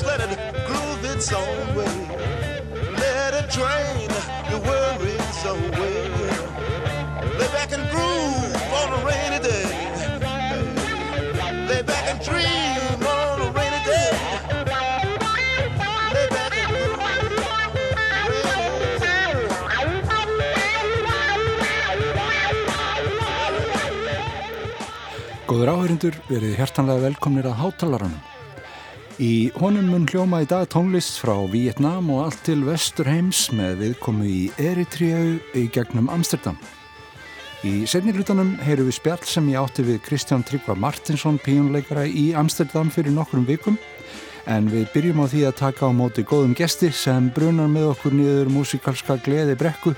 Just let it groove its own way. Let it drain your worries away. Lay back and groove on a rainy day. Lay back and dream on a rainy day. Lay back and Góður áhörindur, verið hjertanlega velkomnir að hátalaranum. Í honum mun hljóma í dag tónlist frá Vietnam og allt til Vesturheims með viðkomu í Eritríu í gegnum Amsterdam. Í setni hlutanum heyru við spjall sem ég átti við Kristján Tryggva Martinsson, píjónleikara í Amsterdam fyrir nokkrum vikum. En við byrjum á því að taka á móti góðum gesti sem brunar með okkur niður músikalska gleði brekku.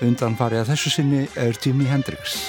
Undan farið að þessu sinni er Jimi Hendrix.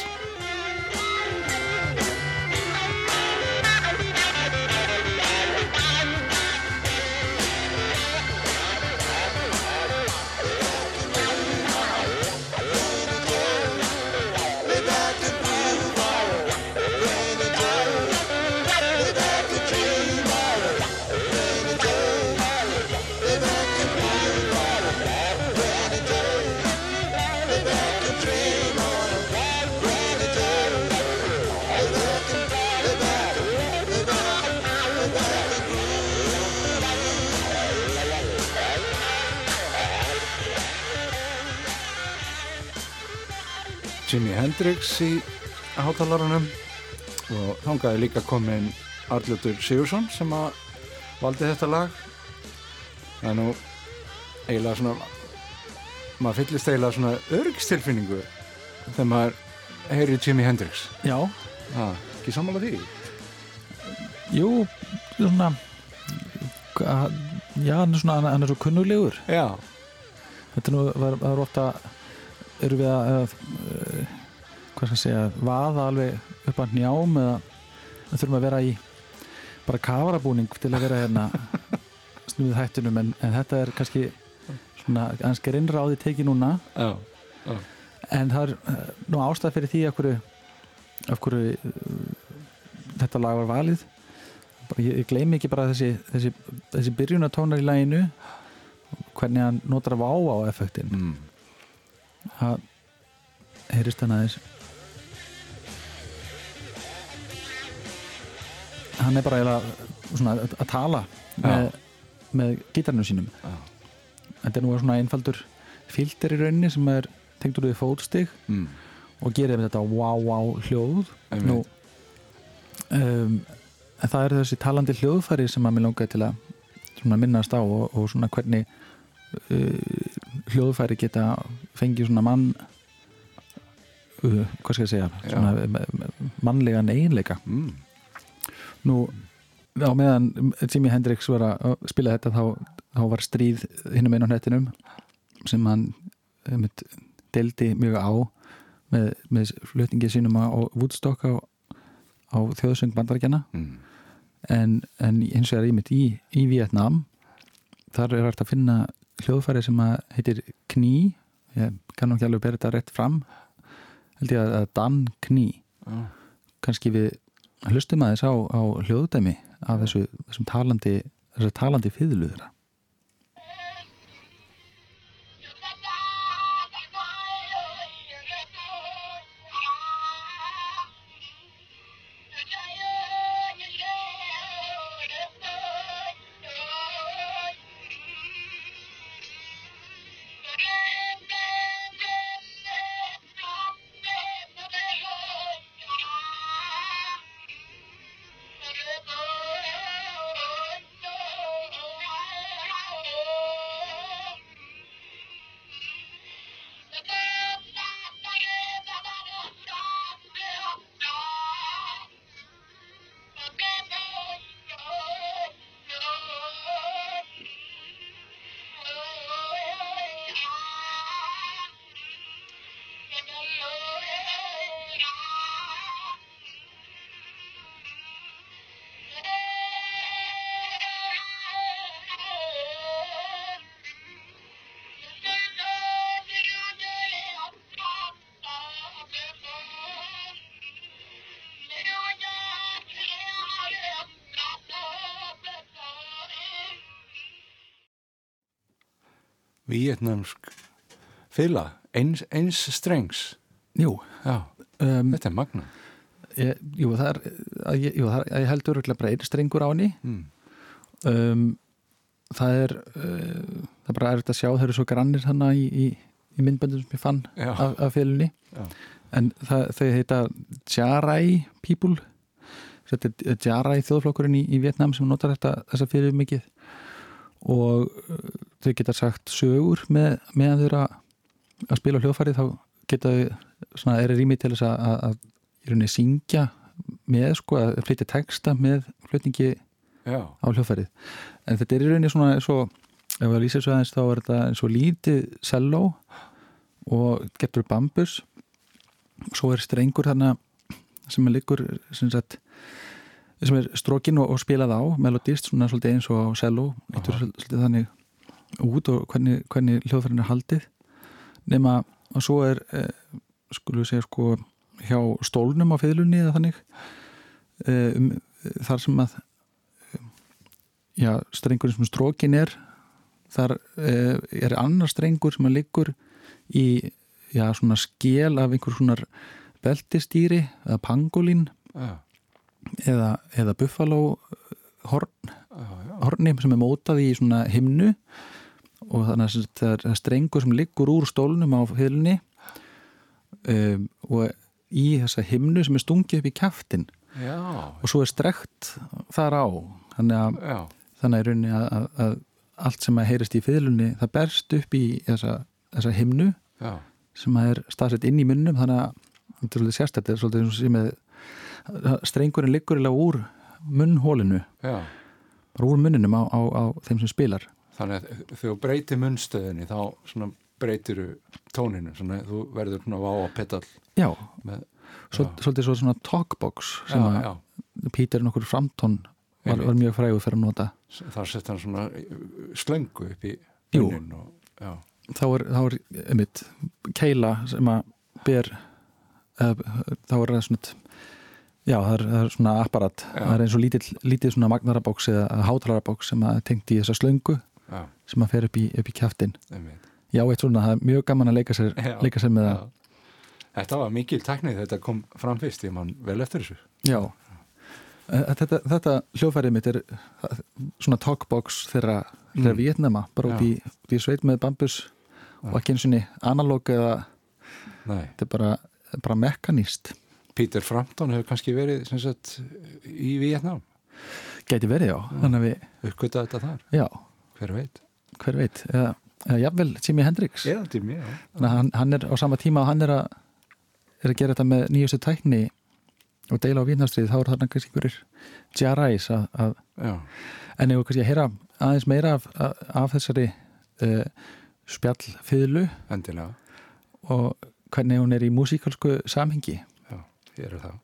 Hendrix í hátalarunum. Og þángaði líka komin Arljóttur Sigursson sem að valdi þetta lag. Það er nú eiginlega svona maður fyllist eiginlega svona örgistilfinningu þegar maður heyri Jimi Hendrix. Já, ha, ekki sammála því? Jú, svona Já, hann er svona, hann er svo kunnulegur. Já, Þetta nú, var, var ofta eru við að, hvað skal ég segja, vaða alveg upp að njám eða þurfum að vera í bara kafarabúning til að vera hérna snuðið hættunum en, en þetta er kannski svona gerinnra á því tekið núna. Já, en það er uh, nú ástæð fyrir því af hverju, af hverju uh, þetta lag var valið. Ég, ég gleymi ekki bara þessi, þessi, þessi byrjunatónar í laginu hvernig hann notar að vá á effektin mm. það heyrist hann aðeins hann er bara eiginlega svona að tala með, með gítarnum sínum Já. þetta er nú svona einfaldur filter í rauninni sem er tengdur við fótstig Mm. og gerir þetta wow wow hljóð nú um, en það er þessi talandi hljóðfæri sem að mér langaði til að minnast á og, og svona hvernig uh, hljóðfæri geta fengið svona mann uh, hvað skal ég segja svona me- me- mannlegan eiginleika Mm. Nú á meðan Jimi Hendrix var að spila þetta þá, þá var stríð hinnum einu á hnettinum sem hann einmitt, deldi mjög á með, með flutningi sínum á Woodstock á, á þjóðsöng bandarækjana Mm. en, en hins vegar ímitt í, í Vietnam þar er hægt að finna hljóðfæri sem að heitir Kní ég kannu ekki alveg bera þetta rétt fram held ég að, að Dan Kní Já. kannski við hlustum aðeins á, á hljóðdæmi af þessu, þessum talandi talandi fiðlu Vietnamsk fila, eins, eins strengs. Jú, um, þetta er magna. ég, jú, það er, að ég, jú, það er, ég heldur bara einn strengur á henni. Mm. um, það er uh, það er bara erfitt að sjá, þeir eru svo grannir hana í, í, í myndböndum sem ég fann Já, af, af félunni. En það, þau heita Jarai People. Þetta er Jarai þjóðflokkurinn í, í Vietnam sem notar þetta, þessa fyrir mikið og þau geta sagt sögur með, með þau eru að, spila hljóðfærið þá geta þau svona er rými til þess að, að, að syngja með sko að flytja texta með flutningi já, á hljóðfærið. En þetta er í rauninni svona eins og ef að lýsa þessu aðeins þá er þetta eins og lítið selló og getur bambus. Svo er strengur þarna sem er liggur sem, sagt, sem er strókin og, og spilað á melodist svona svolítið eins og selló þannig út og hvernig, hvernig hljóðfærin er haldið. Nema og svo er eh, skulum segja sko hjá stólnum á fiðlunni eða þannig eh, um, þar sem að já, strengurinn sem strókin er þar eh, er annar strengur sem að liggur í já, svona skél af einhver svona beltistýri eða pangolín já, eða, eða buffalo horn, já, já. horni sem er mótað í svona himnu og þannig að það er strengur sem liggur úr stólnum á hylunni um, og í þessa himnu sem er stungið upp í kjaftin. Já, og svo er strekt þar á. Þannig að þannig að, að, að, að allt sem að heyrist í fiðlunni það berst upp í þessa, þessa himnu já, sem að er staðsett inn í munnum. Þannig að þetta er svolítið sérstætt þetta er svolítið sem með strengurinn liggur úr munnhólinu já. bara úr munninum á, á, á þeim sem spilar Þannig að þegar þú breytir munnstöðinni þá svona breytir tóninu, svona þú verður svona vá að pedal já, með, svo, Já. svolítið svo svona talkbox sem já, að Pítur nokkur framtón var, var mjög frægur fyrir að nota þar sett hann svona slöngu upp í Jú. munnin og, já, þá er, þá er einmitt keila sem að ber eða, þá er það svona já, það er, það er svona apparat. Já. það er eins og lítill, lítið svona magnarabóks eða hátalarabóks sem að tengt í þessa slöngu já, sem að fer upp í, upp í einmitt. já, eitt svona, það er mjög gaman að leika sér, Já, leika sér með það. Já. Þetta var mikil tæknið, þetta kom fram fyrst, ég man vel eftir þessu. já, Þetta, þetta hljófærið mitt er svona talkbox þeirra Mm. Vietnama bara út í, út í sveit með bambus og ekki eins og analóg eða Nei, þetta er bara, bara mekaníst Peter Frampton hefur kannski verið sem sagt í Vietnám, gæti verið já, að við, uppgötað þetta þar, já, hver veit. hver veit eða, eða jafnvel Jimi Hendrix Eða tími, já. þannig að hann, hann er á sama tíma og hann er að er að gera þetta með nýjustu tækni og deila á Vítnarstrið þá er þarna kannski einhverjir jarais að, að Já, en ef kannski að heyra aðeins meira af, af, af þessari uh, spjallfiðlu endilega, og hvernig hún er í músíkalsku samhengi já, ég eru það.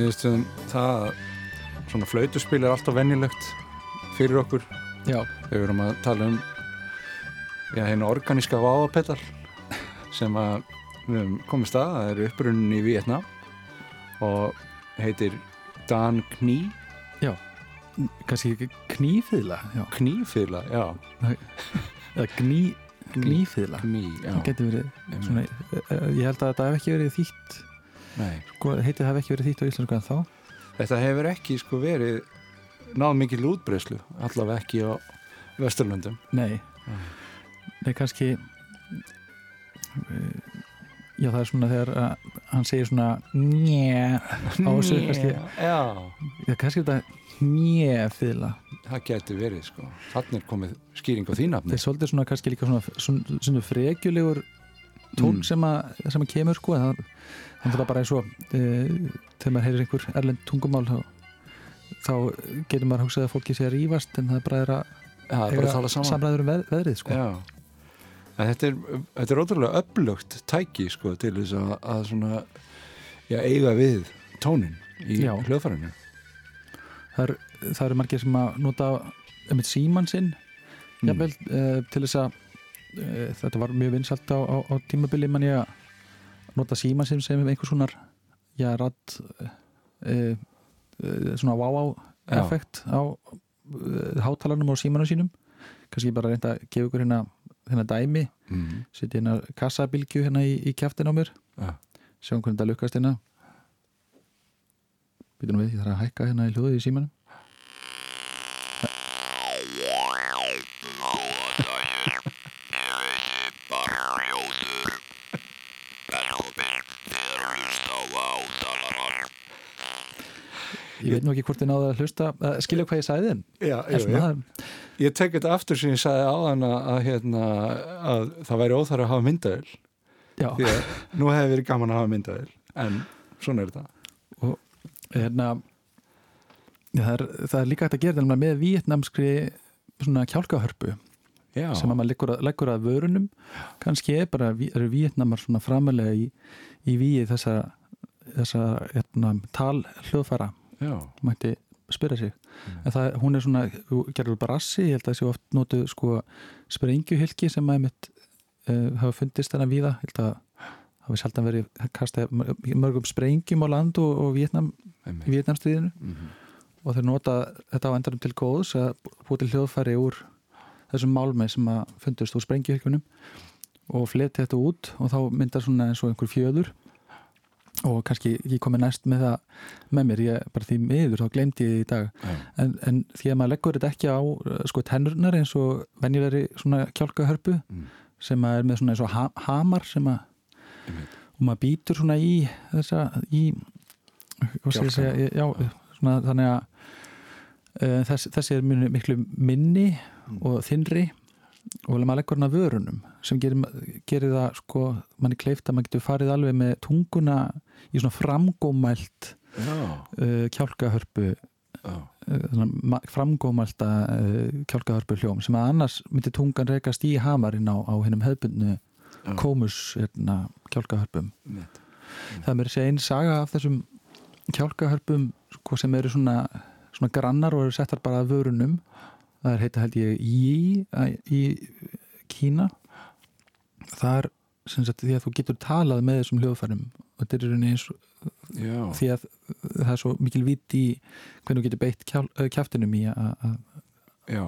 Niðurstöðum það að svona flautuspil er alltaf venjulegt fyrir okkur. Já, við erum að tala um já, hérna organíska váapettal sem að við höfum komist að, það er upprunnin í Vietnam og heitir Dan Kní. Kannski ekki knífiðla já. Knífila, já. Eða gní, gnífiðla Kní, já. Það getur verið svona, eh, ég held að þetta hef ekki verið þýtt sko, heitið hef ekki verið þýtt á íslensku en þá þetta hefur ekki sko verið náð mikil útbreyslu allavega ekki á Vesturlöndum. Nei, Mm. nei kannski eh, já það er svona þegar að, hann segir svona njæ á þessu kannski. Já, kannski þetta njæfiðla það getur verið sko. Þannig er komið skýring á þínafni það er svolítið svona kannski líka svona, svona, svona frekjulegur tón Mm. sem, að, sem að kemur sko en það, það er bara eins og e, þegar maður heyrir einhver erlend tungumál þá, þá getur maður hugsað að fólki sé að rífast en það er bara er að Það er bara að samræður um veð, veðrið sko. Þetta er, þetta er ótrúlega öflugt tæki sko til þess að, að svona já, eiga við tónin í hljóðfærinu. Það, er, það eru margir sem að nota um síman sinn Mm. jafnvel, e, til þess að þetta var mjög vinsalt á, á, á tímabili mann ég að nota síman sinn sem einhvers konar já, radd e, e, svona wow-wow Já. effekt á uh, hátalarnum og símanum sínum kannski bara reynda að gefa ykkur hérna, hérna dæmi, mm. setja hérna kassabilgju hérna í, í kjaftin á mér Já. sjáum hvernig þetta lukkast hérna býtum við, ég þarf að hækka hérna í hljóðið í símanum veit nú ekki hvort þið náðu að hlusta. Uh, skilja hvað ég sagði en Já, svona, jú. það- Ég tek þetta aftur sem ég sagði áðan að, að, hérna, að það væri óþar að hafa myndaðil já, því að nú hefði verið gaman að hafa myndaðil en svona er þetta. Hérna já, það, er, það er líka hægt að gera þetta með vietnamskri kjálkahörpu Já, sem að maður leggur að, leggur að vörunum. Kannski er bara, eru vietnamar svona framalega í, í víi þessa, þessa hérna, tal hljóðfæra, já, mætti spyrja sig Mm. en það, hún er svona, þú gerður brassi ég held að þessi oft notuð sko sprengjuhylki sem að mitt uh, hafa fundist þennan víða ég held að hafi sjaldan verið kastað mörgum sprengjum á land og, og Vietnam, í einmitt. Vietnamstríðinu Mhm. og þeir nota þetta á endanum til góðs að búið til hljóðfæri úr þessum málmi sem að fundust úr sprengjuhylkunum og fleti þetta út og þá myndar svona eins og einhver fjöður og kannski ég komið næst með það með mér, ég bara því miður þá glemdi ég því í dag. En, en því að maður leggur þetta ekki á uh, sko tennurnar eins og venjulegri svona kjálkahörpu Mm. sem að er með svona eins og ha hamar sem að og maður býtur svona í þessa í segja, já, svona þannig að uh, þess, þessi er minu, miklu minni Mm. og þinri og maður leggur hann að vörunum sem gerir, gerir það sko manni kleift að maður getur farið alveg með tunguna í svona framgómælt uh, kjálkahörpu já, uh, framgómælta uh, kjálkahörpu hljóm sem að annars myndi tungan rekast í hamarinn á, á hennum hefbundnu Já. kómus hérna, kjálkahörpum einmitt. það er mér að segja einn saga af þessum kjálkahörpum sko, sem eru svona, svona grannar og eru settar bara að vörunum það er heita held ég í, í Kína. Það er sem sagt, því að þú getur talað með þessum hljóðfærum og þetta er eins og því að það er svo mikil vit í hvernig þú getur beitt kjál, kjaftinum í að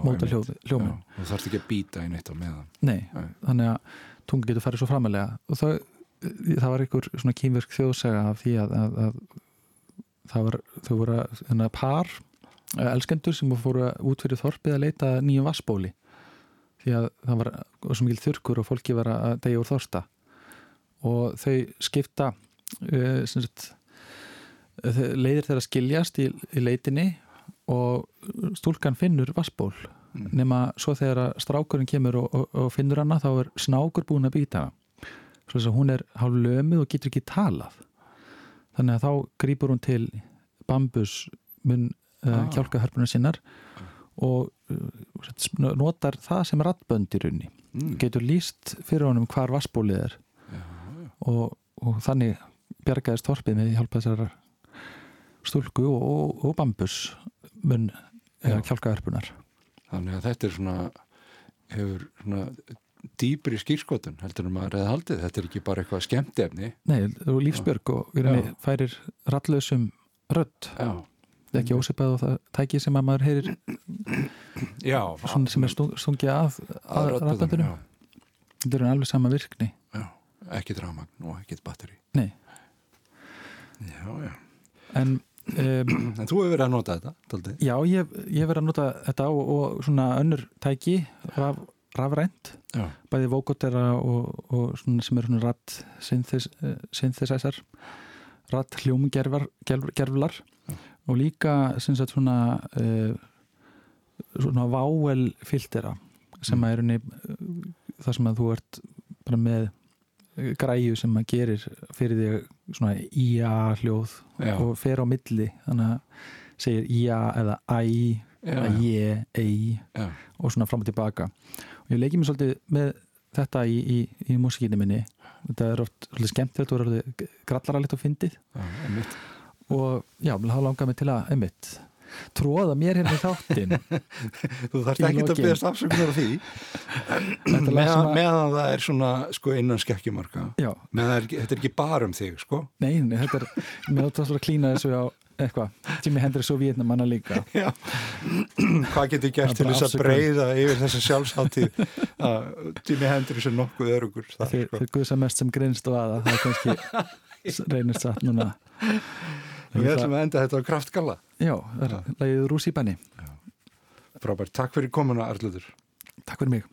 móta einmitt. hljóð, hljómin Já, Þú þarfst ekki að býta í neitt á meðan. Nei, Nei. þannig að tunga getur farið svo framalega og það, það var einhver svona kýmverk þjóðsaga af því að, að, að það var, þau voru að hérna, par, elskendur sem fóru út fyrir þorpið að leita nýjum vassbóli því að það var svo mikil þurrkur og fólki var að degja úr þorsta. Og þau skipta uh, sagt þau- leiðir þeirra skiljast í, í leitinni og stúlkan finnur vassból Mm. nema svo þegar strákurinn kemur og, og, og finnur hana þá er snákur búin að býta svo þess að hún er hálf lömuð og getur ekki talað. Þannig að þá grýpur hún til bambus mun Ah. kjálkahörpunar sinnar og uh, notar það sem rattbönd í raunni mm. getur líst fyrir honum hvar vassbólið er Já, já. og, og þannig bjargaðist þorpið með hjálpa þessar stúlku og, og, og bambus mun Já. eða kjálkaverpunar þannig að þetta er svona hefur svona dýpri skýrskotun heldur en maður eða haldið þetta er ekki bara eitthvað skemmtefni Nei, og lífsbjörg og færir rallösum rödd já, ekki ósipað og það tæki sem að maður heyrir já svona sem er stung, stungið að, að rafböndunum. já, þetta er alveg sama virkni. Já, ekki drafmagn og ekki batteri Nei. já, já. En um, en þú hefur verið að nota þetta daldið. já, ég, ég verið að nota þetta og, og svona önnur tæki raf, rafrænt. Bæði vókotera og, og svona sem er svona ratt synthesizer ratt hljómgerflar. Og líka sem sagt svona uh, svona váel filtera sem Mm. að er unni það sem að þú ert bara með græju sem að gerir fyrir þig svona IA hljóð Já. og fer á milli þannig að segir IA eða æ ég, ei og svona fram og tilbaka og ég leikið mér svolítið með þetta í, í, í músíkinni minni þetta er oft svolítið skemmtilegt og er orðið grallaralegt og fyndið já. Og já, það langar mig til að einmitt, tróða mér hérna í þáttin þú þarft Í ekki að lokin. beðast afsökunar á því. Meðan, meðan það er svona sko innan skekkjumarka. Meðan þetta er ekki bara um þig sko. Nei, þetta er mér átt að klína þessu á eitthvað. Jimi Hendrix og Vietnamanna líka. Já, hvað getur gert er til þess að breyða yfir þessa sjálfsháttið að Jimmy Hendrix er nokkuð örugur þeir, sko. guðsa mest sem grinst og aða það er kannski reynist satt núna Við ætlum að enda þetta á kraftgalla. Já, það er lagið Rúsíbani Frábært, takk fyrir komuna Arludur takk fyrir mig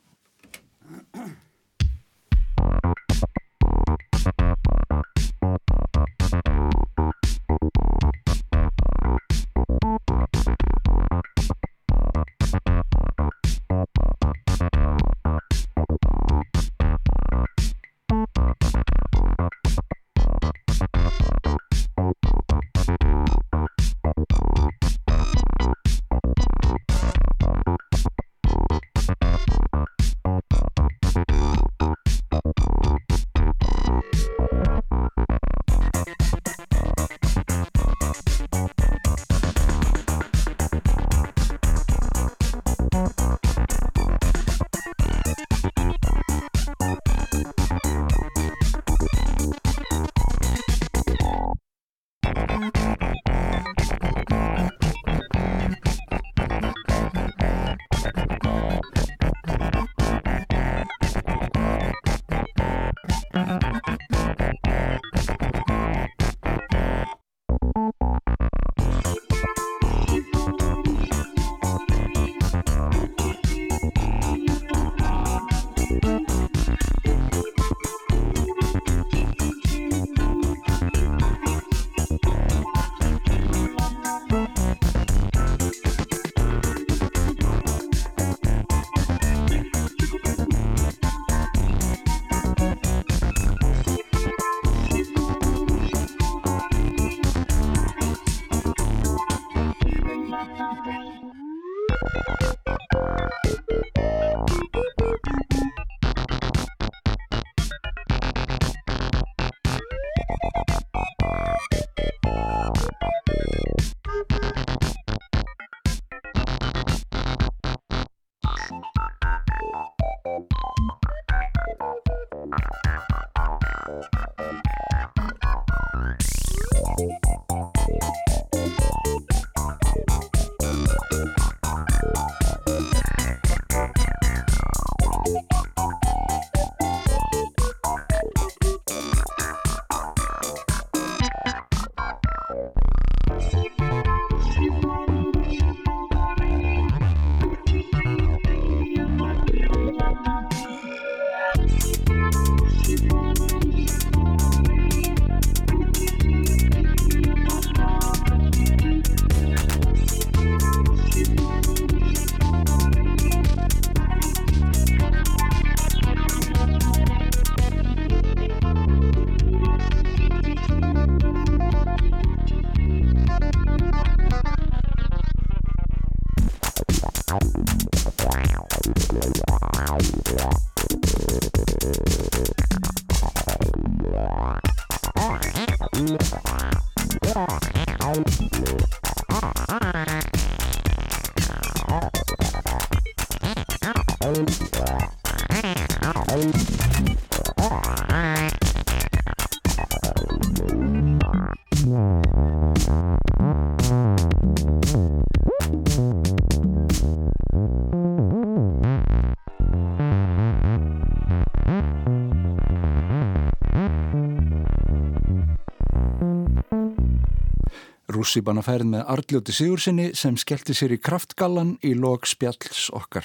Rússibanna færð með Arljóti Sigursinni sem skellti sér í kraftgallan í lok spjalls okkar.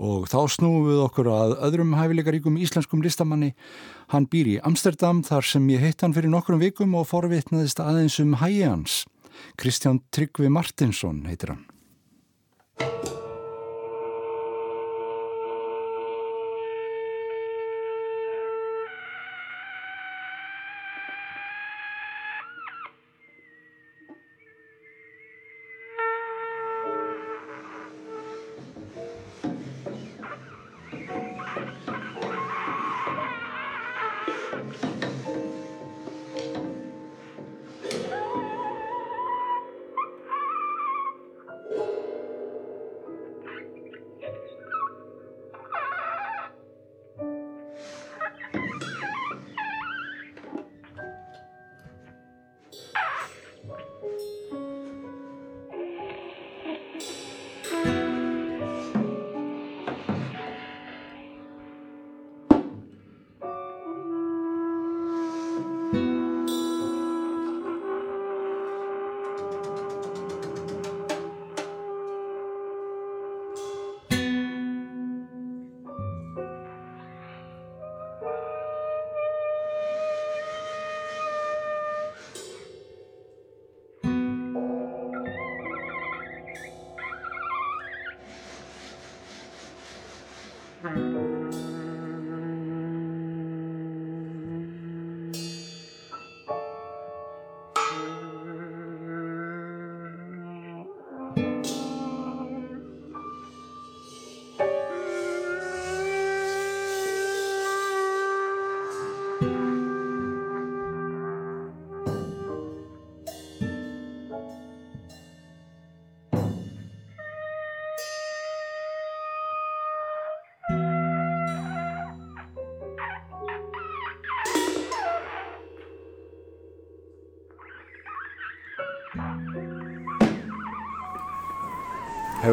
Og þá snúum við okkur að öðrum hæfileikaríkum íslenskum listamanni. Hann býr í Amsterdam þar sem ég heitt hann fyrir nokkrum vikum og forvitnaðist aðeins um hægi hans. Kristján Tryggvi Martinsson heitir hann.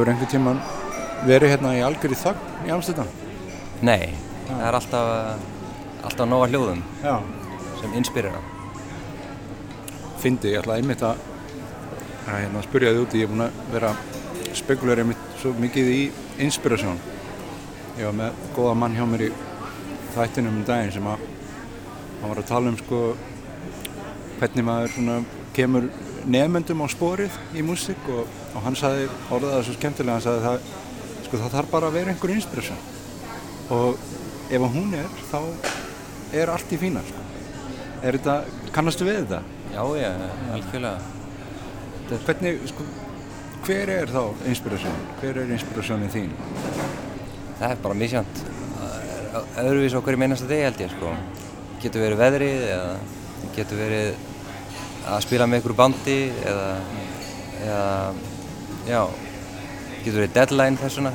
Hefur einhvern tíman verið hérna í algjörði þögn í Amsterdam? Nei, það er alltaf, alltaf nóga hljóðum Já. sem inspirera. Fyndi, ég ætla einmitt að, að hérna, spyrja þið úti, ég er búin að vera spekulæri einmitt svo mikið í inspirasjón. Ég var með góða mann hjá mér í þættinum um daginn sem að hann var að tala um sko hvernig maður svona kemur nefnendum á sporið í músík og, og hann saði, orðaði það svo skemmtilega, hann saði það, sko það þarf bara að vera einhver inspirasjón og ef hún er, þá er allt í fína, sko. Er þetta, kannastu við þetta? Já, já, algjörlega. Þetta, hvernig, sko, hver er þá inspirasjón? Hver er inspirasjónin þín? Það er bara misjönd. Öðruvís okkur í meinasta degi held ég, sko. Getur verið veðrið eða getur verið að spila með ykkur bandi eða, eða já, getur verið deadline þessuna,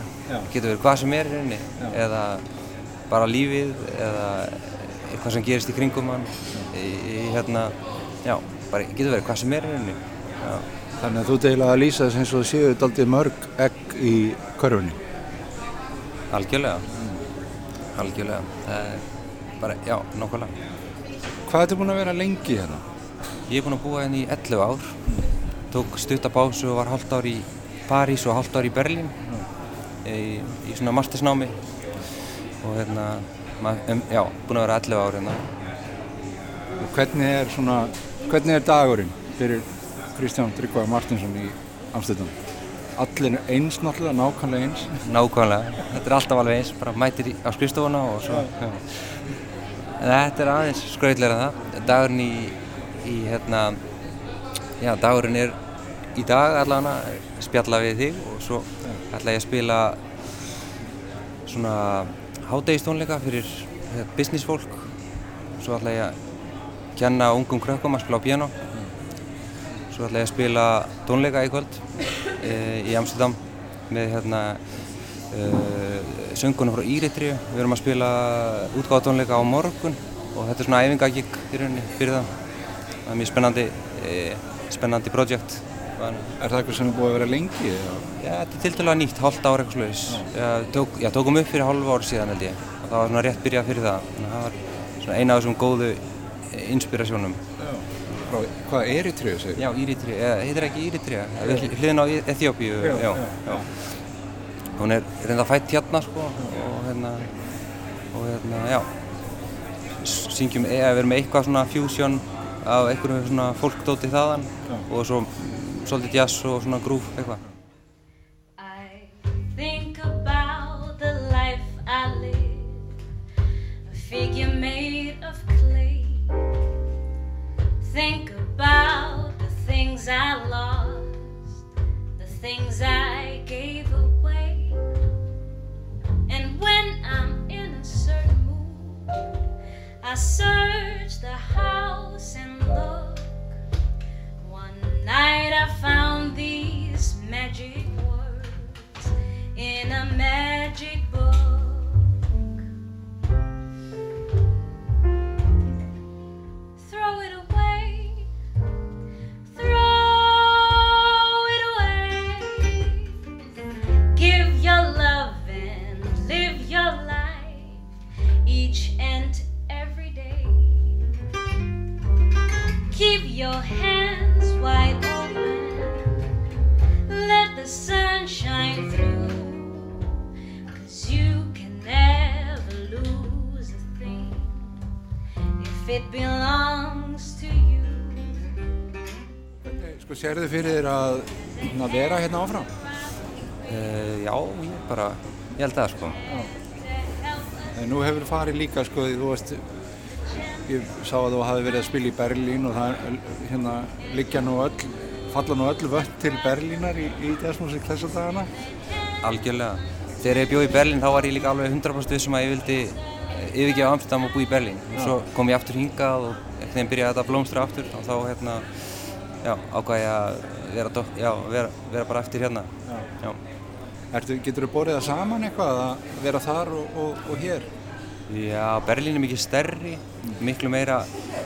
getur verið hvað sem er rauninni eða bara lífið eða eitthvað sem gerist í kringum hann í, í hérna, já, bara getur verið hvað sem er rauninni. Já. Þannig að þú deila að lýsa þess eins og séu þetta aldrei mörg egg í körfunni. Algjörlega, algjörlega, það er bara, já, nokkulega. Hvað ertu búin að vera lengi hérna? Ég er búinn að búa hérna í 11 ár, tók stuttabásu og var hálft ár í París og hálft ár í Berlín í, í svona mastersnámi og hérna, um, já, búinn að vera 11 ár hérna. Og hvernig er svona, hvernig er dagurinn fyrir Kristján Tryggva Martinsson í Amsterdam? Allir eins náttúrulega, nákvæmlega eins. Nákvæmlega, þetta er alltaf alveg eins, bara mætir í, á skrifstofuna og svo, já. En þetta er aðeins skrauðlega það, dagurinn í, í hérna, já, dagurinn er í dag allavega spjalla við þig og svo ætla ég að spila svona hádegistónleika fyrir eh, business fólk. Svo ætla ég að kenna ungum krökkum að spila á piano svo ætla ég að spila tónleika í kvöld e, í Amsterdam með hérna e, söngunum frá Íritriu við erum að spila útgáðtónleika á morgun og þetta er svona æfingagík rauninni fyrir það það er mjög spennandi e, spennandi projekt Er það eitthvað sem er búið að vera lengi? Já, þetta er tiltalega nýtt, hálft ára eitthvað sluðis. Tók, já, tókum upp fyrir hálfa ár síðan held ég og það var svona rétt byrjað fyrir það. Þannig að það var svona eina af þessum góðu inspirasjónum. Já. frá, hvað, Eritreju segir? Já, Íritri, eða heitir ekki Íritri, hliðin á Eþjópíu, Já, já, já. Hún er reynda fætt hérna, sko, og hérna, og hérna, já, syngjum, eða við erum með eitthvað svona fusion af einhverjum svona fólkdóti þaðan Já. og svo svolítið jazz og svona groove eitthvað. I think sérðu fyrir þér að, að vera hérna áfram? Uh, já, ég bara, ég held það, sko. En nú hefur farið líka, sko, þú veist, ég sá að þú hafi verið að spila í Berlín og það er, hérna, liggja nú öll, falla nú öll vött til Berlínar í, í jazzmusik þessa dagana. Algjörlega. Þegar ég bjóð í Berlín þá var ég líka alveg 100% vissum að ég vildi eh, yfirgefa Amsterdam og búa í Berlín. Og svo kom ég aftur hingað og einhvern veginn byrjaði að blómstra aftur og þá hérna, já, ákvað ég að vera, dok- já, vera, vera bara eftir hérna. Já. Ertu, getur þú borið það saman eitthvað að vera þar og, og, og hér? Já, Berlín er mikið stærri, miklu meira,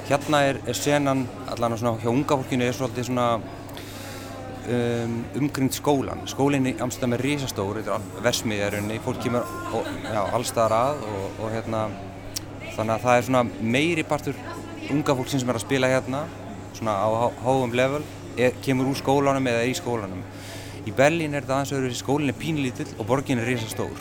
hérna er, er senan, allan á svona, hjá unga fólkinu er svolítið svona um, umgrind skólan. Skólinn í Amsterdam er risastór, þetta er versmiðjarunni, fólk kemur allstaðar að og, og hérna, þannig að það er svona meiri partur unga fólksins sem er að spila hérna, svona á há- háum level, er, kemur úr skólanum eða er í skólanum. Í Berlín er þetta aðeins öðru, skólinn er pínlítill og borgin er risastór.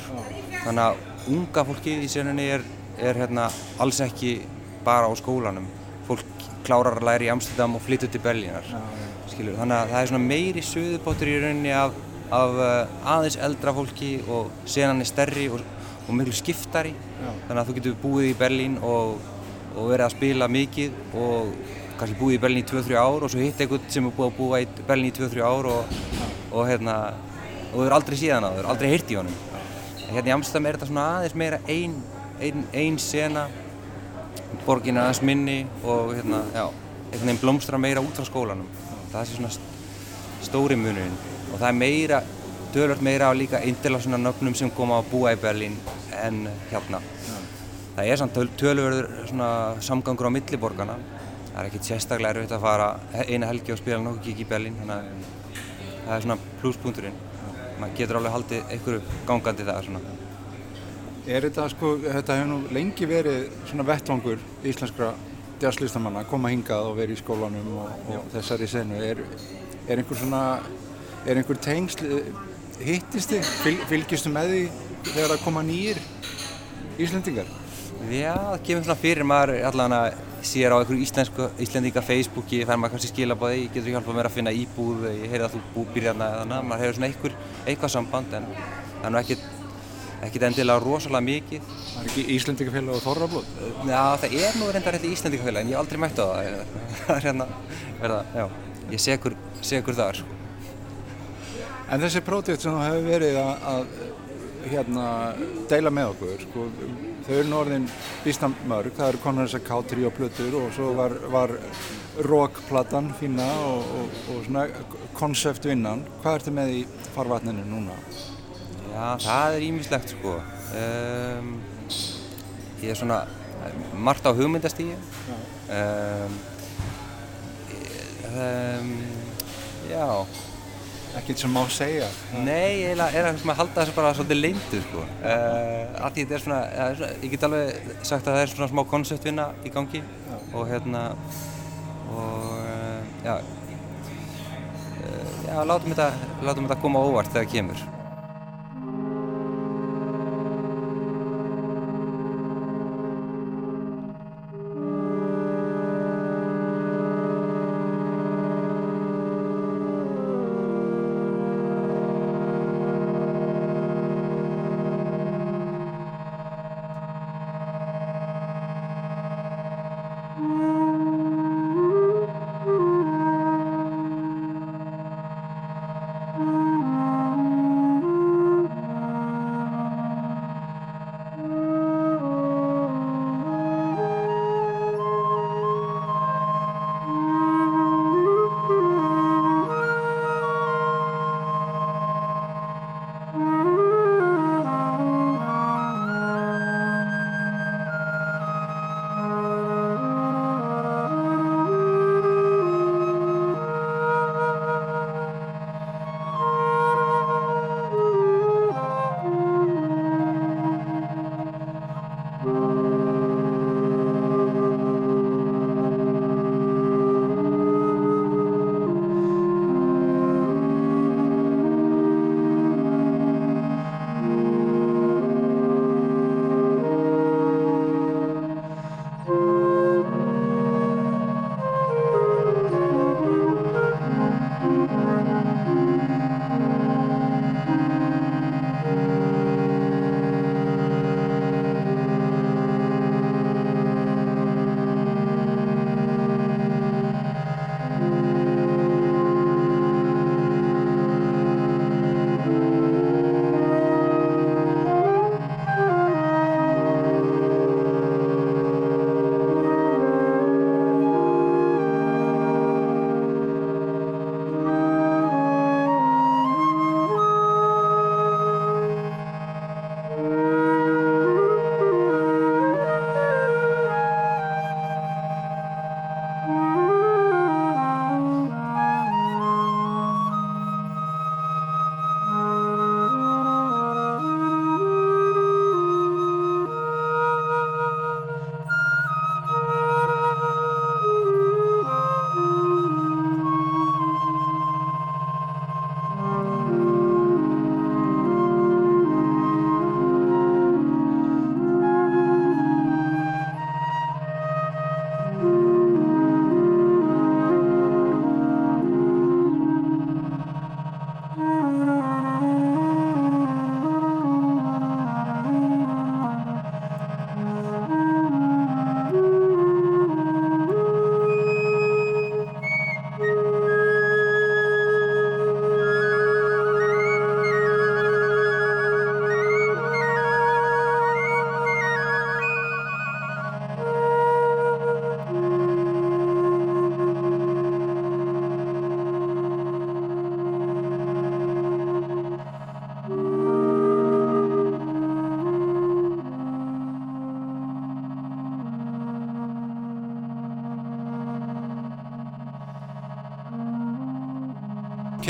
Þannig að unga fólkið í senunni er, er hérna alls ekki bara á skólanum. Fólk klárar að læra í Amsterdam og flyttur til Berlínar. Skilur, þannig að það er svona meiri söðupottur í rauninni af, af uh, aðeins eldra fólki og senan er stærri og, og miklu skiptari. Þannig að þú getur búið í Berlín og, og verið að spila mikið og kannski búið í Berlín í 2-3 ár og svo hitt einhvern sem er búið að búa í Berlín í 2-3 ár og, og hérna og þú er aldrei síðan á þau, aldrei heyrt í honum. En hérna í Amsterdam er þetta svona aðeins meira ein, ein, ein sena, borgin er aðeins minni og hérna, já, einhvern veginn blómstra meira út frá skólanum. Það er svona st- stóri munurinn og það er meira, tölvöld meira á líka indila svona nöfnum sem koma að búa í Berlín en hérna. Það er samt töl- töluverður svona samgangur á milliborgana. Það er ekkert sérstaklega erfitt að fara eina helgi og spila nokkuð gig í Berlín, þannig að það er svona pluspunkturinn. Maður getur alveg haldið einhverju gangandi það svona. Er þetta sko, þetta hefur nú lengi verið svona vettvangur íslenskra jazzlistamanna að koma hingað og vera í skólanum og, og þessari senu. Er, er einhver svona, er einhver tengsl, hittist þið, Fylg, fylgistu með því þegar það koma nýjir Íslendingar? Já, það kemur svona fyrir maður allan að sér á einhverju íslensku, íslendinga Facebooki, fær maður kannski skilabóði, getur hjálpað mér að finna íbúð, ég heyrði að þú bú, býr hérna eða þannig, maður hefur svona einhver, eitthvað samband en það er nú ekkert, ekkert endilega rosalega mikið. Það er ekki Íslendingafélag og Þorrablót? Já, það er nú reyndar eitthvað íslendingafélag en ég hef aldrei mætt á það, það er hérna, verða, já, ég sé ykkur, sé ykkur þar, sko. En þessi pródekt sem þú hefur verið að, að hérna, deila með okkur, sko, þau eru nú orðin býsna mörg, það eru konar þessar K3 og plötur og svo var, var rockplatan fína og, og, og svona konceptvinnan. Hvað ertu með í farvatninu núna? Já, það er ímislegt sko. Um, ég er svona margt á hugmyndastíði. Um, um, já, Ekkert sem má segja. nei, ég er að halda þessu bara svolítið leyndu sko. Uh, að því þetta er svona, ja, svona, ég get alveg sagt að það er svona smá konceptvinna í gangi og hérna, og já, uh, já látum þetta, látum þetta koma óvart þegar það kemur.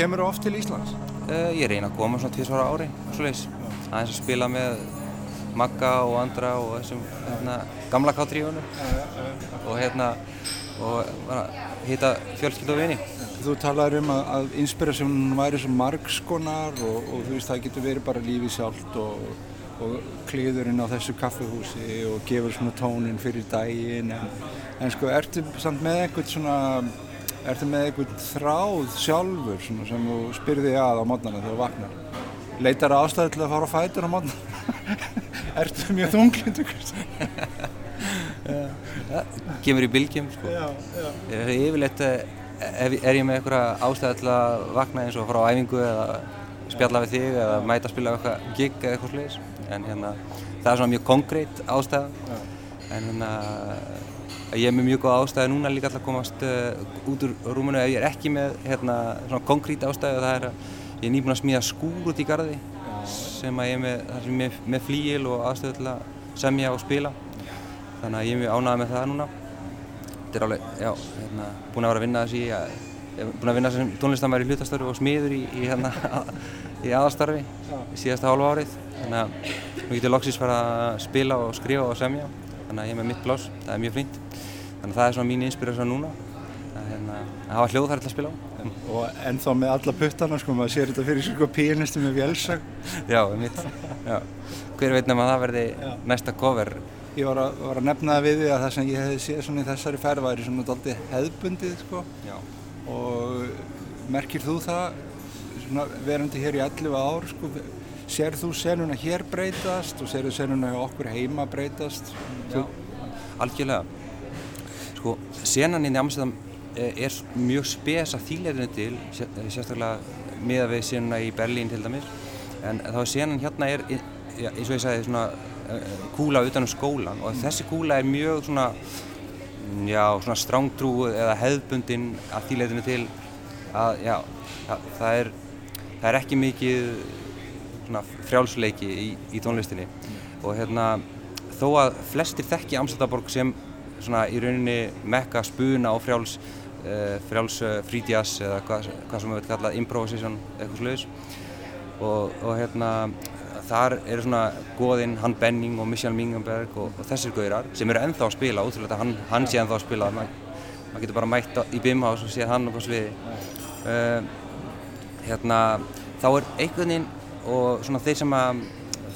Kemur þú oft til Íslands? Uh, ég reyna að koma svona tvísvara ári, svoleiðis. Aðeins að spila með Magga og andra og þessum hérna, gamla K-tríunum og hérna og hitta fjölskyld og vini. Þú talaður um að, að inspirasjónun væri svo margskonar og, og þú veist það getur verið bara lífið sjálft og, og kliðurinn á þessu kaffehúsi og gefur svona tónin fyrir daginn en, en sko ertu samt með einhvern svona ertu með einhvern þráð sjálfur svona, sem þú spyrði að á mótnana þegar þú vaknar? Leitar ástæði til að fara á fætur á mótnana ertu mjög þunglind Kemur í bylgjum sko. yfirleitt eh, er ég með einhverja ástæði til að vakna eins og fara á æfingu eða spjalla við þig eða mæta að spila eitthvað gig eða eitthvað sliðis en hérna það er svona mjög konkrétt ástæða. En hérna ég er með mjög góð ástæði núna líka alltaf að komast uh, út úr rúmunu ef ég er ekki með hérna svona konkrét ástæði það er að ég er nýbúinn að smíða skúr út í garði sem að ég er með, ég er með flíil og aðstöðu til að semja og spila. Þannig að ég er mjög ánægð með það núna. Þetta er alveg, já, hérna, búinn að vera að vinna þessi ég er búinn að vinna sem tónlistamæri í hlutastarfi og smiður í, í, hérna, í aðastarfi síðasta hálfa árið. Þannig að nú getur loksins fara að spila og skrifa og semja þannig að ég er með mitt blás, það er mjög fínt þannig að það er svona mín inspirasjón núna að, hérna, að hafa hljóðfæri til að spila á. Og ennþá með alla puttana, sko, maður sér þetta fyrir sko píanistu með vélsag. Já, mitt. Já. Hver veit nema að það verði Já. næsta cover. Ég var að, var að nefna það við því að það sem ég hefði séð svona í þessari ferð væri svona daldið hefðbundið, sko. Já. Og merkir þú það, svona verandi hér í 11 ár, sko, sér þú senuna hér breytast og sér þú senuna okkur heima breytast? Já, algjörlega. Sko, senan í Amsterdam eh, er mjög spes að þýleirinu til, eh, sérstaklega miða við senuna í Berlín til dæmis, en þá er senan hérna er, eins og ég sagði, svona eh, kúla utan um skólan og þessi kúla er mjög svona, mm, já, svona strángtrú eða hefðbundin að þýleirinu til að, já, það, það er, það er ekki mikið svona frjálsleiki í, í tónlistinni. Og hérna þó að flestir þekki Amsterdamborg sem svona í rauninni mekka spuna og frjáls uh, frjáls uh, frídjás eða hvað, hvað sem við veit kallað improvisation eitthvað sluðis og, og hérna þar eru svona goðinn hann Benning og Michel Mingenberg og, og þessir gaurar sem eru ennþá að spila útrúlega hann, hann sé ennþá að spila. Maður mað getur bara mætt á, í Bimhaus og séð hann upp á sviði. Uh, hérna þá er einhvern veginn og svona þeir sem að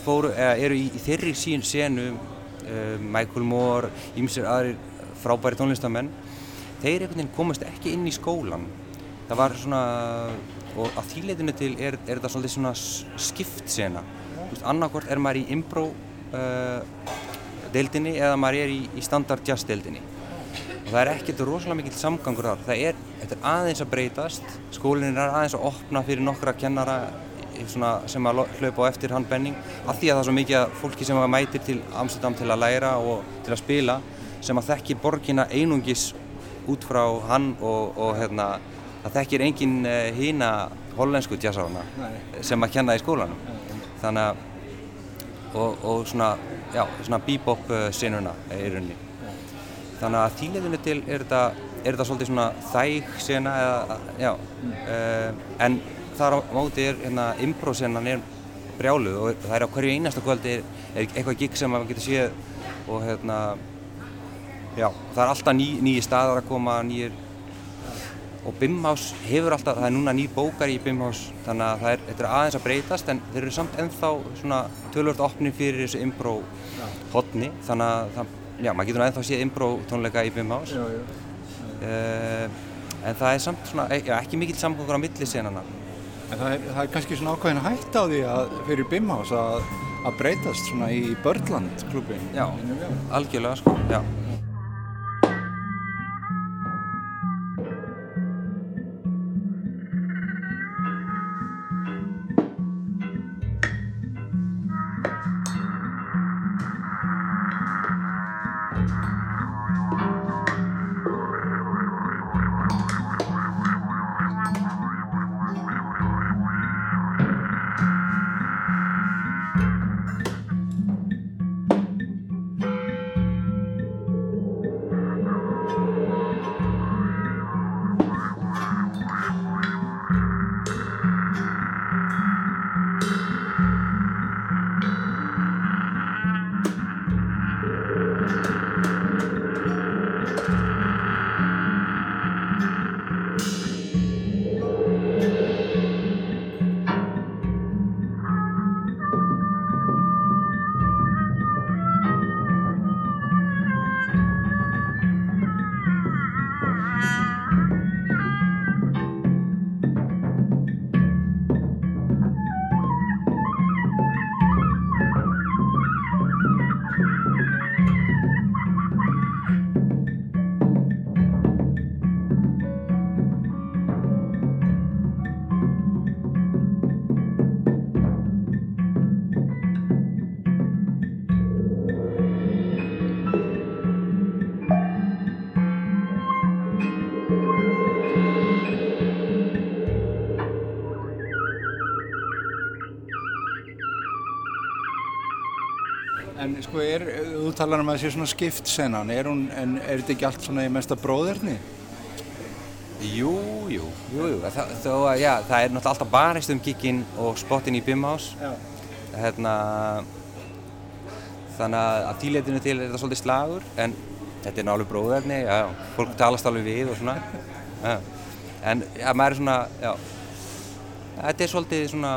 fóru, eru í, í þeirri sín senu uh, Michael Moore, ímsir aðrir frábæri tónlistamenn þeir veginn komast ekki inn í skólan það var svona og að þýleitinu til er, er þetta svolítið svona skipt sena. Annarkvort er maður í impro uh, deildinni eða maður er í, í standard jazz deildinni. Og það er ekkert rosalega mikill samgangur þar. Það er, þetta er aðeins að breytast skólinn er aðeins að opna fyrir nokkra kennara svona, sem að hlaupa á eftir hann benning af því að það er svo mikið af fólki sem að mætir til Amsterdam til að læra og til að spila sem að þekki borgina einungis út frá hann og, og hérna, það þekkir engin uh, hína hollensku jazzarana sem að kenna í skólanum. Þannig að og, og svona, já, svona bebop uh, sinuna í rauninni. Þannig að þýleðinu til er þetta, er þetta svolítið svona þæg sena eða, já, uh, en þar á móti er hérna impro-senan er brjáluð og það er á hverju einasta kvöldi er, er eitthvað gig sem maður getur séð og hérna já, það er alltaf ný, nýji staðar að koma nýjir og Bimhaus hefur alltaf, það er núna ný bókar í Bimhaus þannig að það er, þetta er aðeins að breytast en þeir eru samt ennþá svona tölvört opni fyrir þessu impro hotni þannig að það, já, maður getur ennþá séð impro tónleika í já. uh, en það er samt svona, e- já, ekki mikill samgöngur á milli senana En það er, það er kannski svona ákveðin hætt á því að fyrir Bimhaus að, að breytast svona í Börland klubin. já, algjörlega sko, já talar um að það sé svona skipt senan, er, hún, en er þetta ekki allt svona í mesta bróðerni? Jú, jú, jú, jú. Það, þó já, það er náttúrulega alltaf barist um gigginn og spottin í Bimhaus. Já. Hérna, þannig að að þýleitinu til er þetta svolítið slagur, en þetta er náttúrulega bróðarni, já, já, fólk talast alveg við og svona, já. En já, maður er svona, já, þetta er svolítið svona,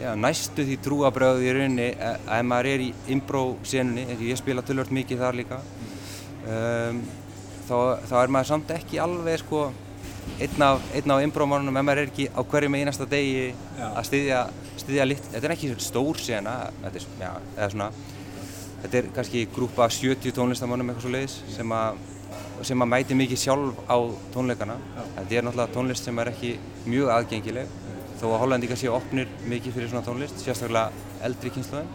já, næstu því trúabröðu í rauninni að ef maður er í og ég spila tölvört mikið þar líka, um, þá, þá er maður samt ekki alveg, sko, einn af, einn af impró-mánunum, ef maður er ekki á hverjum einasta degi Já. að styðja, styðja lit, þetta er ekki stór sena, þetta er, já, eða svona, þetta er kannski grúpa 70 tónlistamannum eitthvað svo leiðis sem að sem að mæti mikið sjálf á tónleikana. Þetta er náttúrulega tónlist sem er ekki mjög aðgengileg þó að hollendingar séu opnir mikið fyrir svona tónlist sérstaklega eldri kynsluðin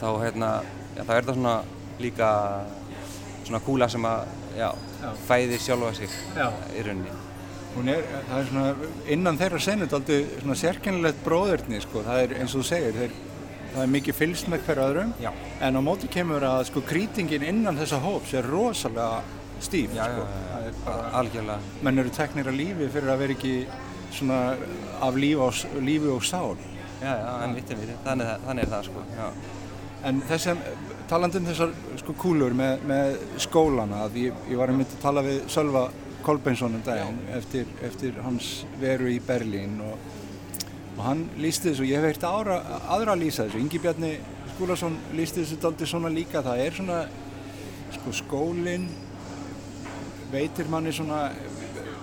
þá hérna já, þá er þetta svona líka svona kúla sem að já, Já. fæðir sjálfa sig Já. í rauninni Hún er, það er svona, innan þeirra senu daldi svona sérkennilegt bróðurni, sko, það er eins og þú segir, þeir, það er mikið fylgst með hver öðrum, Já. en á móti kemur að sko krítingin innan þessa hóps er rosalega stíf, já, sko, já, það er já, bara, algjörlega menn eru teknir að lífi fyrir að vera ekki svona af lífi og, lífi og sál. já, já, en vittum við, þannig, er þannig er það sko já. En þessum, talandi um þessar sko kúlur með, með skólana, að ég, ég var einmitt að tala við Sölva Kolbeinsson um daginn eftir, eftir hans veru í Berlín og, og hann lísti þessu, ég hef heyrt ára, aðra að lýsa þessu, Ingi Bjarni Skúlason lísti þessu daldi svona líka, það er svona, sko skólinn veitir manni svona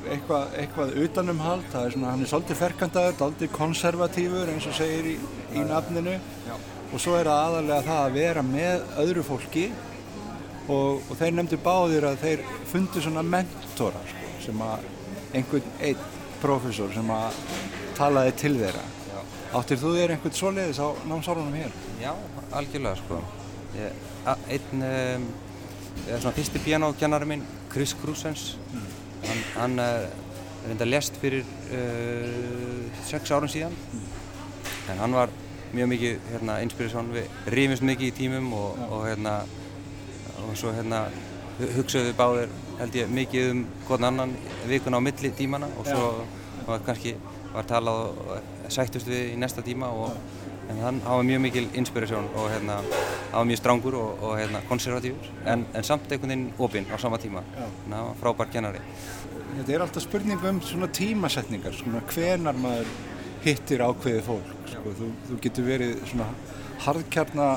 eitthvað, eitthvað utanumhald, það er svona, hann er svolítið ferkandaður, daldi konservatífur eins og segir í, í nafninu. Og svo er það aðalega það að vera með öðru fólki. Og, og þeir nefndu báðir að þeir fundu svona mentora sko, sem að einhvern einn profesor sem að talaði til þeirra. Áttir þú þér einhvern svoleiðis á námsárunum hér? Já, algjörlega sko. Ég, a, einn, um, svona fyrsti pianokennari minn, Chris Krusens, hann, hann uh, reynda lest fyrir uh, sex árum síðan. En hann var mjög mikið hérna, inspirasjón, við rifumst mikið í tímum og, og hérna, og svo hérna hu- hugsuðu báðir held ég mikið um hvern annan vikuna á milli tímana og svo var kannski var talað og sættust við í næsta tíma og en hann var mjög mikil inspirasjón og hérna var mjög strángur og, og hérna konservatífur en, en samt einhvern veginn opinn á sama tíma þannig að hann var frábær kennari Þetta er alltaf spurning um svona tímasetningar, svona hvenar maður hittir ákveðið fólk. Sko. Þú, þú getur verið svona harðkjarna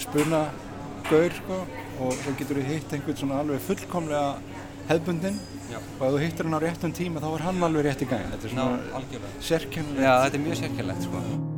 spuna gaur sko, og svo getur þú hitt einhvern svona alveg fullkomlega hefbundin Já. og ef þú hittir hann á réttum tíma þá er hann alveg rétt í gang. Þetta er svona sérkennilegt. Já, þetta er mjög sérkjærlegt sko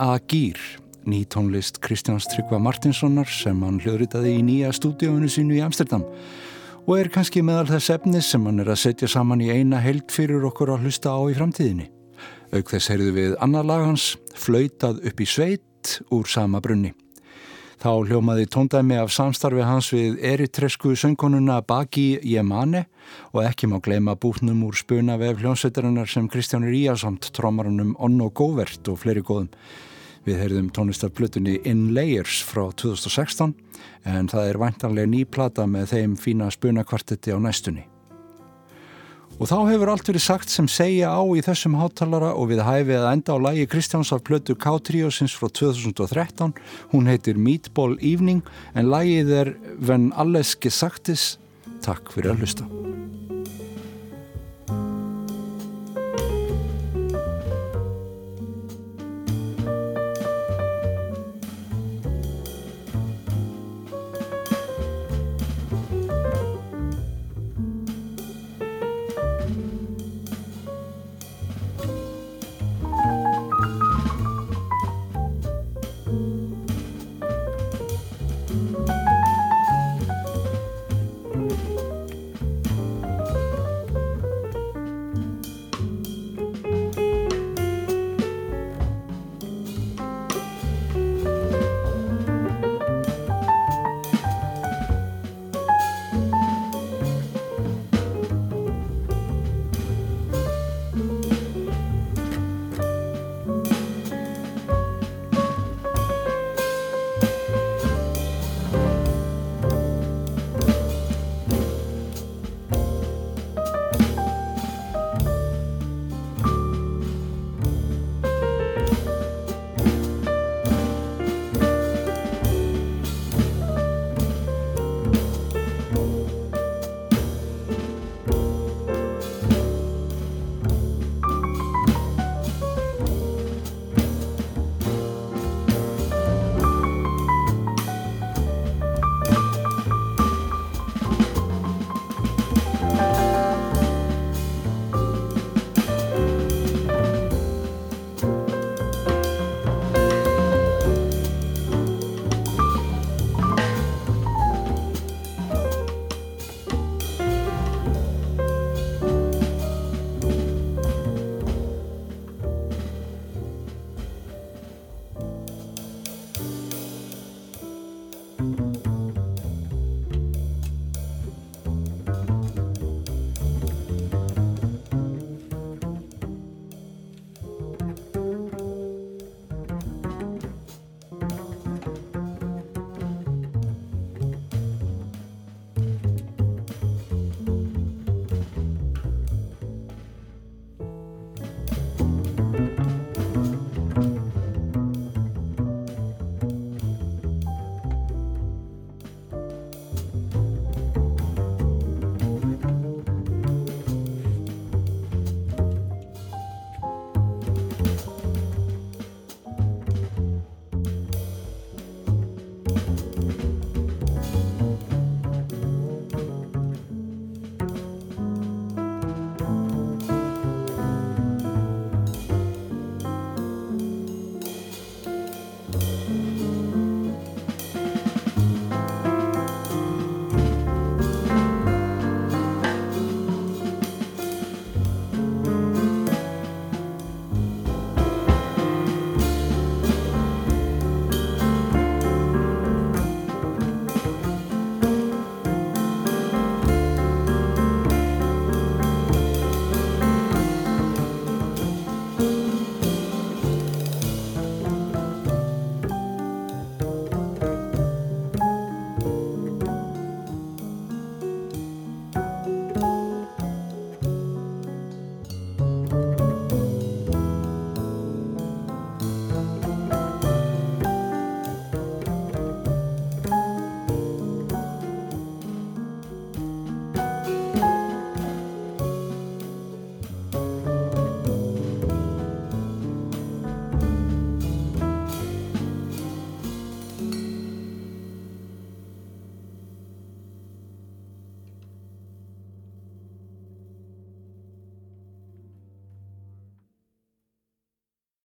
Agýr, ný tónlist Kristjáns Tryggva Martinssonar sem hann hljóðritaði í nýja stúdíóinu sínu í Amsterdam og er kannski meðal þess efnis sem hann er að setja saman í eina held fyrir okkur að hlusta á í framtíðinni. Auk þess heyrðu við annar lag hans, flautað upp í sveit úr sama brunni. Þá hljómaði tóndæmi af samstarfi hans við eritresku söngkonuna Baki Yemane og ekki má gleyma bútnum úr spuna vef hljónsveitarinnar sem Kristjánur Íasamt trómarunum Onno Góvert og fleiri góðum. Við heyrðum tónlistarplutunni In Layers frá 2016 en það er væntanlega ný plata með þeim fína spunakvartetti á næstunni. Og þá hefur allt verið sagt sem segja á í þessum hátalara og við hæfið að enda á lægi Kristjáns af plötu K-triosins frá 2013. Hún heitir Meatball Evening en lægið er When Alles Gesagtis. Takk fyrir að hlusta.